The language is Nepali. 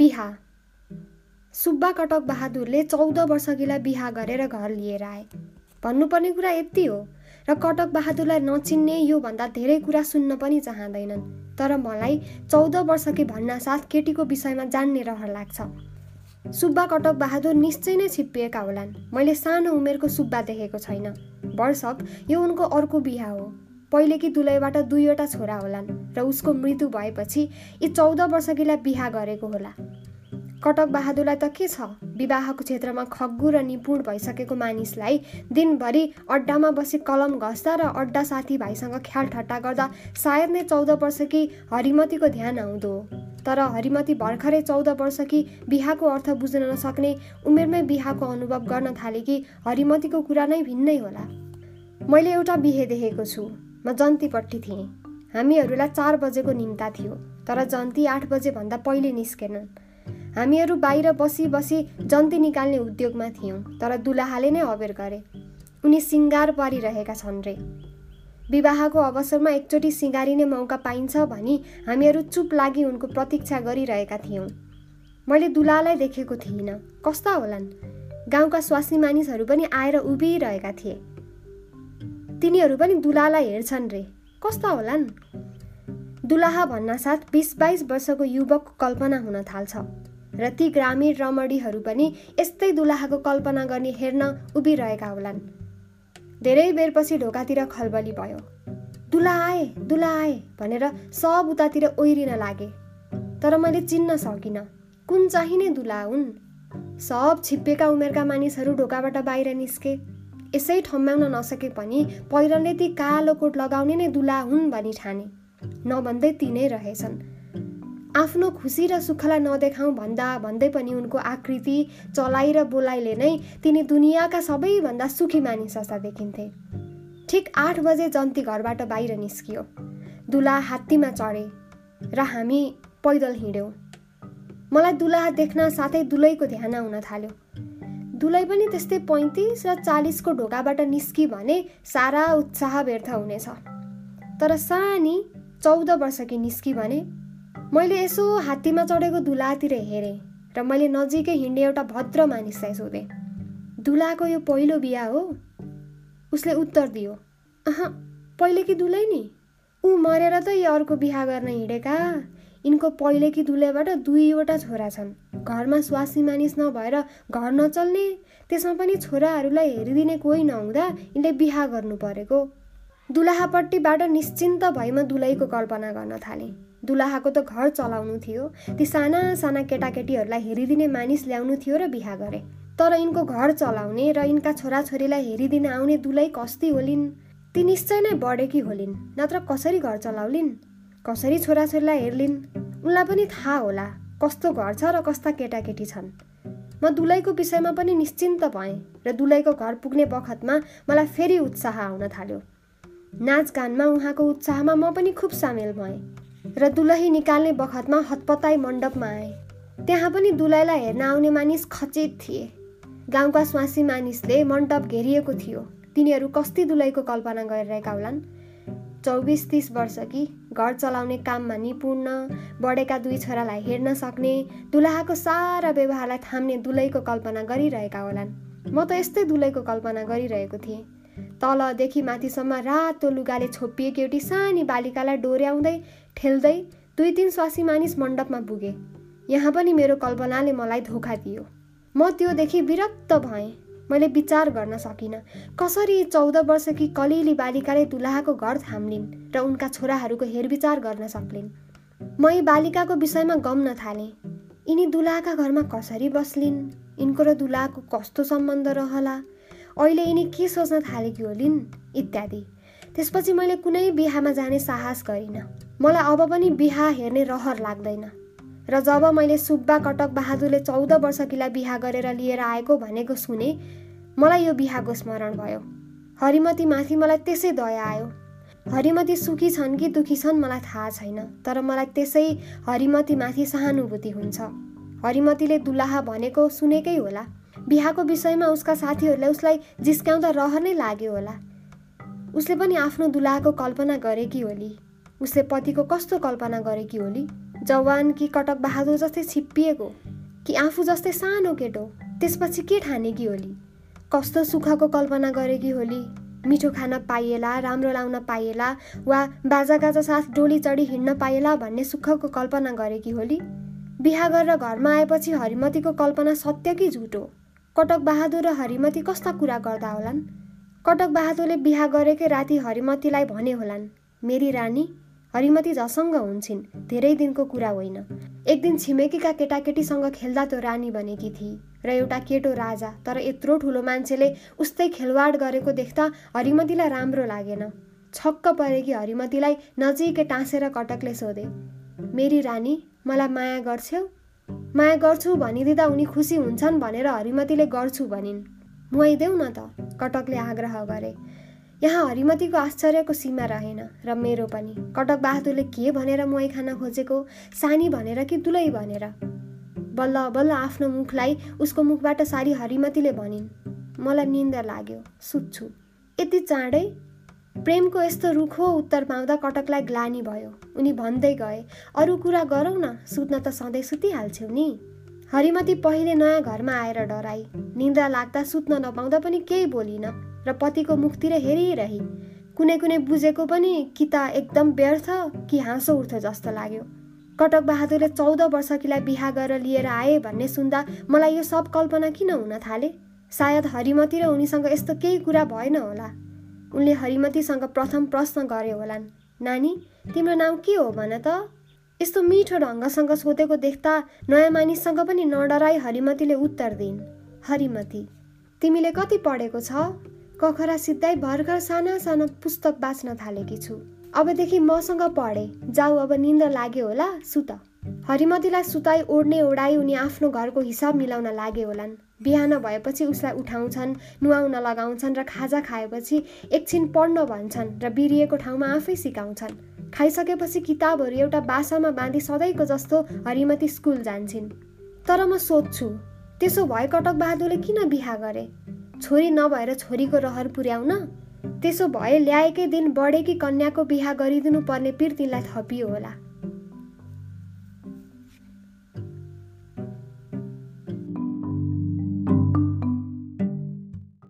बिहा। सुब्बा कटक बहादुरले चौध वर्षकीलाई बिहा गरेर घर लिएर आए। भन्नुपर्ने कुरा यति हो र कटक बहादुरलाई नचिन्ने योभन्दा धेरै कुरा सुन्न पनि चाहँदैनन् तर मलाई चौध वर्षकी भन्नासाथ केटीको विषयमा जान्ने रहर लाग्छ। सुब्बा कटक बहादुर निश्चय नै छिप्पिएका होलान्। मैले सानो उमेरको सुब्बा देखेको छैन। वर्षक यो उनको अर्को बिहा हो। पहिलेकी दुलैबाट दुईवटा छोरा होलान् र उसको मृत्यु भएपछि यी चौध वर्षकीलाई बिहा गरेको होला। कटक बहादुरलाई त के छ? विवाहको क्षेत्रमा खग्गु र निपुण भइसकेको मानिसलाई दिनभरि अड्डामा बसी कलम घस्दा र अड्डा साथीभाइसँग ख्याल ठट्टा गर्दा सायद नै चौध वर्षकी हरिमतीको ध्यान आउँदो तर हरिमती भर्खरै चौध वर्षकी बिहाको अर्थ बुझ्न नसक्ने उमेरमै बिहाको अनुभव गर्न थाले कि हरिमतीको कुरा नै भिन्नै होला। मैले एउटा बिहे देखेको छु। म जन्तीपट्टि थिएँ। हामीहरूलाई चार बजेको निम्ता थियो तर जन्ती आठ बजेभन्दा पहिले निस्केनन्। हामीहरू बाहिर बसी बसी जन्ती निकाल्ने उद्योगमा थियौँ तर दुलाहाले नै अबेर गरे। उनी सिङ्गार पारिरहेका छन् रे। विवाहको अवसरमा एकचोटि सिँगारिने मौका पाइन्छ भनी हामीहरू चुप लागि उनको प्रतीक्षा गरिरहेका थियौँ। मैले दुलालाई देखेको थिइनँ। कस्ता होलान्? गाउँका स्वास्नी मानिसहरू पनि आएर उभिरहेका थिए। तिनीहरू पनि दुलालाई हेर्छन् रे। कस्ता होलान्? दुलाहा भन्नासाथ बिस बाइस वर्षको युवकको कल्पना हुन थाल्छ र ती ग्रामीण रमणीहरू पनि यस्तै दुलाहाको कल्पना गर्ने हेर्न उभिरहेका होलान्। धेरै बेरपछि ढोकातिर खलबली भयो। दुला आए दुला आए भनेर सब उतातिर ओहिरिन लागे। तर मैले चिन्न सकिनँ कुन चाहिँ नै दुला हुन्? सब छिप्पेका उमेरका मानिसहरू ढोकाबाट बाहिर निस्के। यसै ठम्ब्याउन नसके पनि पहिरनले ती कालो कोट लगाउने नै दुला हुन् भनी ठाने। नभन्दै ती नै रहेछन्। आफ्नो खुसी र सुखलाई नदेखाउँ भन्दा भन्दै पनि उनको आकृति चलाइ र बोलाइले नै तिनी दुनियाँका सबैभन्दा सुखी मानिस जस्ता देखिन्थे। ठिक आठ बजे जन्ती घरबाट बाहिर निस्कियो। दुला हात्तीमा चढे र हामी पैदल हिँड्यौँ। मलाई दुला देख्न साथै दुलैको ध्यान आउन थाल्यो। दुलै पनि त्यस्तै पैँतिस र चालिसको ढोकाबाट निस्कि भने सारा उत्साह व्यर्थ हुनेछ। तर सानी चौध वर्षकी निस्कि भने मैले यसो हात्तीमा चढेको दुलातिर हेरेँ र मैले नजिकै हिँड्ने एउटा भद्र मानिसलाई सोधेँ। दुलाको यो पहिलो बिहा हो उसले उत्तर दियो अह पहिले कि दुलै नि? ऊ मरेर त यो अर्को बिहा गर्न हिँडेका? यिनको पहिले कि दुलैबाट दुईवटा छोरा छन्। घरमा स्वासी मानिस नभएर घर नचल्ने त्यसमा पनि छोराहरूलाई हेरिदिने कोही नहुँदा यिनले बिहा गर्नु परेको। दुलाहापट्टिबाट निश्चिन्त भइमा दुलैको कल्पना गर्न थालेँ। दुलाहाको त घर चलाउनु थियो ती साना साना केटाकेटीहरूलाई हेरिदिने मानिस ल्याउनु थियो र बिहा गरे। तर यिनको घर चलाउने र यिनका छोराछोरीलाई हेरिदिन आउने दुलै कस्ती होलिन्। ती निश्चय नै बढेकी होलिन् नत्र कसरी घर चलाउलिन्? कसरी छोराछोरीलाई हेर्लिन् उनलाई पनि थाहा होला कस्तो घर छ र कस्ता केटाकेटी छन्। म दुलैको विषयमा पनि निश्चिन्त भएँ र दुलैको घर पुग्ने बखतमा मलाई फेरि उत्साह आउन थाल्यो। नाचगानमा उहाँको उत्साहमा म पनि खुब सामेल भएँ र दुलही निकाल्ने बखतमा हतपताई मण्डपमा आए। त्यहाँ पनि दुलैलाई हेर्न आउने मानिस खचित थिए। गाउँका स्वासी मानिसले मण्डप घेरिएको थियो। तिनीहरू कस्ती दुलैको कल्पना गरिरहेका होलान्। चौबिस तिस वर्ष कि घर चलाउने काममा निपुण बढेका दुई छोरालाई हेर्न सक्ने दुलाहाको सारा व्यवहारलाई थाम्ने दुलैको कल्पना गरिरहेका होलान्। म त यस्तै दुलैको कल्पना गरिरहेको थिएँ। तलदेखि माथिसम्म रातो लुगाले छोपिएको एउटी सानी बालिकालाई डोर्याउँदै ठेल्दै दुई तिन स्वासी मानिस मण्डपमा पुगे। यहाँ पनि मेरो कल्पनाले मलाई धोका दियो। म त्योदेखि विरक्त भएँ। मैले विचार गर्न सकिनँ। कसरी चौध वर्षकी कलिली बालिकाले दुलाहाको घर थाम्लिन् र उनका छोराहरूको हेरविचार गर्न सक्लिन्? म यी बालिकाको विषयमा गम्न थालेँ यिनी दुलाहाका घरमा कसरी बस्लिन्? यिनको र दुलाहाको कस्तो सम्बन्ध रहला? अहिले यिनी के सोच्न थालेकी होलिन्? इत्यादि। त्यसपछि मैले कुनै बिहामा जाने साहस गरिनँ। मलाई अब पनि बिहा हेर्ने रहर लाग्दैन। र जब मैले सुब्बा कटक बहादुरले चौध वर्षकीलाई बिहा गरेर लिएर आएको भनेको सुने मलाई यो बिहाको स्मरण भयो। हरिमती माथि मलाई त्यसै दया आयो। हरिमती सुखी छन् कि दुखी छन् मलाई थाहा छैन तर मलाई त्यसै हरिमती माथि सहानुभूति हुन्छ। हरिमतीले दुलाहा भनेको सुनेकै होला। बिहाको विषयमा उसका साथीहरूले उसलाई जिस्काउँदा रहर नै लाग्यो होला। उसले पनि आफ्नो दुलाको कल्पना गरेकी होली। उसले पतिको कस्तो कल्पना गरेकी होली? जवान कि कटक बहादुर जस्तै छिप्पिएको कि आफू जस्तै सानो केटो त्यसपछि के ठानेकी होली? कस्तो सुखको कल्पना गरेकी होली? मिठो खान पाइएला राम्रो लाउन पाइएला वा बाजागाजा साथ डोली चढी हिँड्न पाइएला भन्ने सुखको कल्पना गरेकी होली? बिहा गरेर घरमा आएपछि हरिमतीको कल्पना सत्य कि झुटो? कटक बहादुर र हरिमती कस्ता कुरा गर्दा होलान्? कटक बहादुरले बिहा गरेकै राति हरिमतीलाई भने होलान् मेरी रानी हरिमती झसङ्ग हुन्छन्। धेरै दिनको कुरा होइन। एक दिन छिमेकीका केटाकेटीसँग खेल्दा त्यो रानी बनेकी थिए र एउटा केटो राजा तर यत्रो ठुलो मान्छेले उस्तै खेलवाड गरेको देख्दा हरिमतीलाई राम्रो लागेन। छक्क परेकी हरिमतीलाई नजिकै टाँसेर कटकले सोधे मेरी रानी मलाई माया गर्छौ माया गर्छु भनिदिँदा उनी खुसी हुन्छन् भनेर हरिमतीले गर्छु भनिन्। मुहाइदेऊ न त कटकले आग्रह गरे। यहाँ हरिमतीको आश्चर्यको सीमा रहेन र मेरो पनि। कटक बहादुरले के भनेर मुहाई खान खोजेको? सानी भनेर कि दुलै भनेर? बल्ल बल्ल आफ्नो मुखलाई उसको मुखबाट सारी हरिमतीले भनिन्। मलाई निन्द लाग्यो। सुत्छु। यति चाँडै? प्रेमको यस्तो रुखो उत्तर पाउँदा कटकलाई ग्लानी भयो। उनी भन्दै गए अरू कुरा गरौँ न सुत्न त सधैँ सुतिहाल्छौ नि। हरिमती पहिले नयाँ घरमा आएर डराई। निन्द्रा लाग्दा सुत्न नपाउँदा पनि केही बोलिन। र पतिको मुखतिर हेरिरही। कुनै कुनै बुझेको पनि कि त एकदम व्यर्थ कि हाँसो उठ्थ्यो जस्तो लाग्यो। कटक बहादुरले चौध वर्षकीलाई बिहा गरेर लिएर आए भन्ने सुन्दा मलाई यो सब कल्पना किन हुन थाले? सायद हरिमती र उनीसँग यस्तो केही कुरा भएन होला। उनले हरिमतीसँग प्रथम प्रश्न गरे होलान् नानी तिम्रो नाम के हो भन त? यस्तो मिठो ढङ्गसँग सोधेको देख्दा नयाँ मानिससँग पनि नडराई हरिमतीले उत्तर दिइन् हरिमती तिमीले कति पढेको छ? कखरा सित्दै भर्खर साना साना पुस्तक बाँच्न थालेकी छु। अबदेखि मसँग पढे। जाऊ अब निन्द लाग्यो होला सुत। हरिमतीलाई सुताई ओढ्ने ओढाई उनी आफ्नो घरको हिसाब मिलाउन लागे होलान्। बिहान भएपछि उसलाई उठाउँछन् नुहाउन लगाउँछन् र खाजा खाएपछि एकछिन पढ्न भन्छन् र बिरिएको ठाउँमा आफै सिकाउँछन्। खाइसकेपछि किताबहरू एउटा बासामा बाँधी सधैँको जस्तो हरिमती स्कुल जान्छन्। तर म सोध्छु त्यसो भए कटक बहादुरले किन बिहा गरे? छोरी नभएर छोरीको रहर पुर्याउन? त्यसो भए ल्याएकै दिन बढेकी कन्याको बिहा गरिदिनु पर्ने पिर तिनलाई थपियो होला।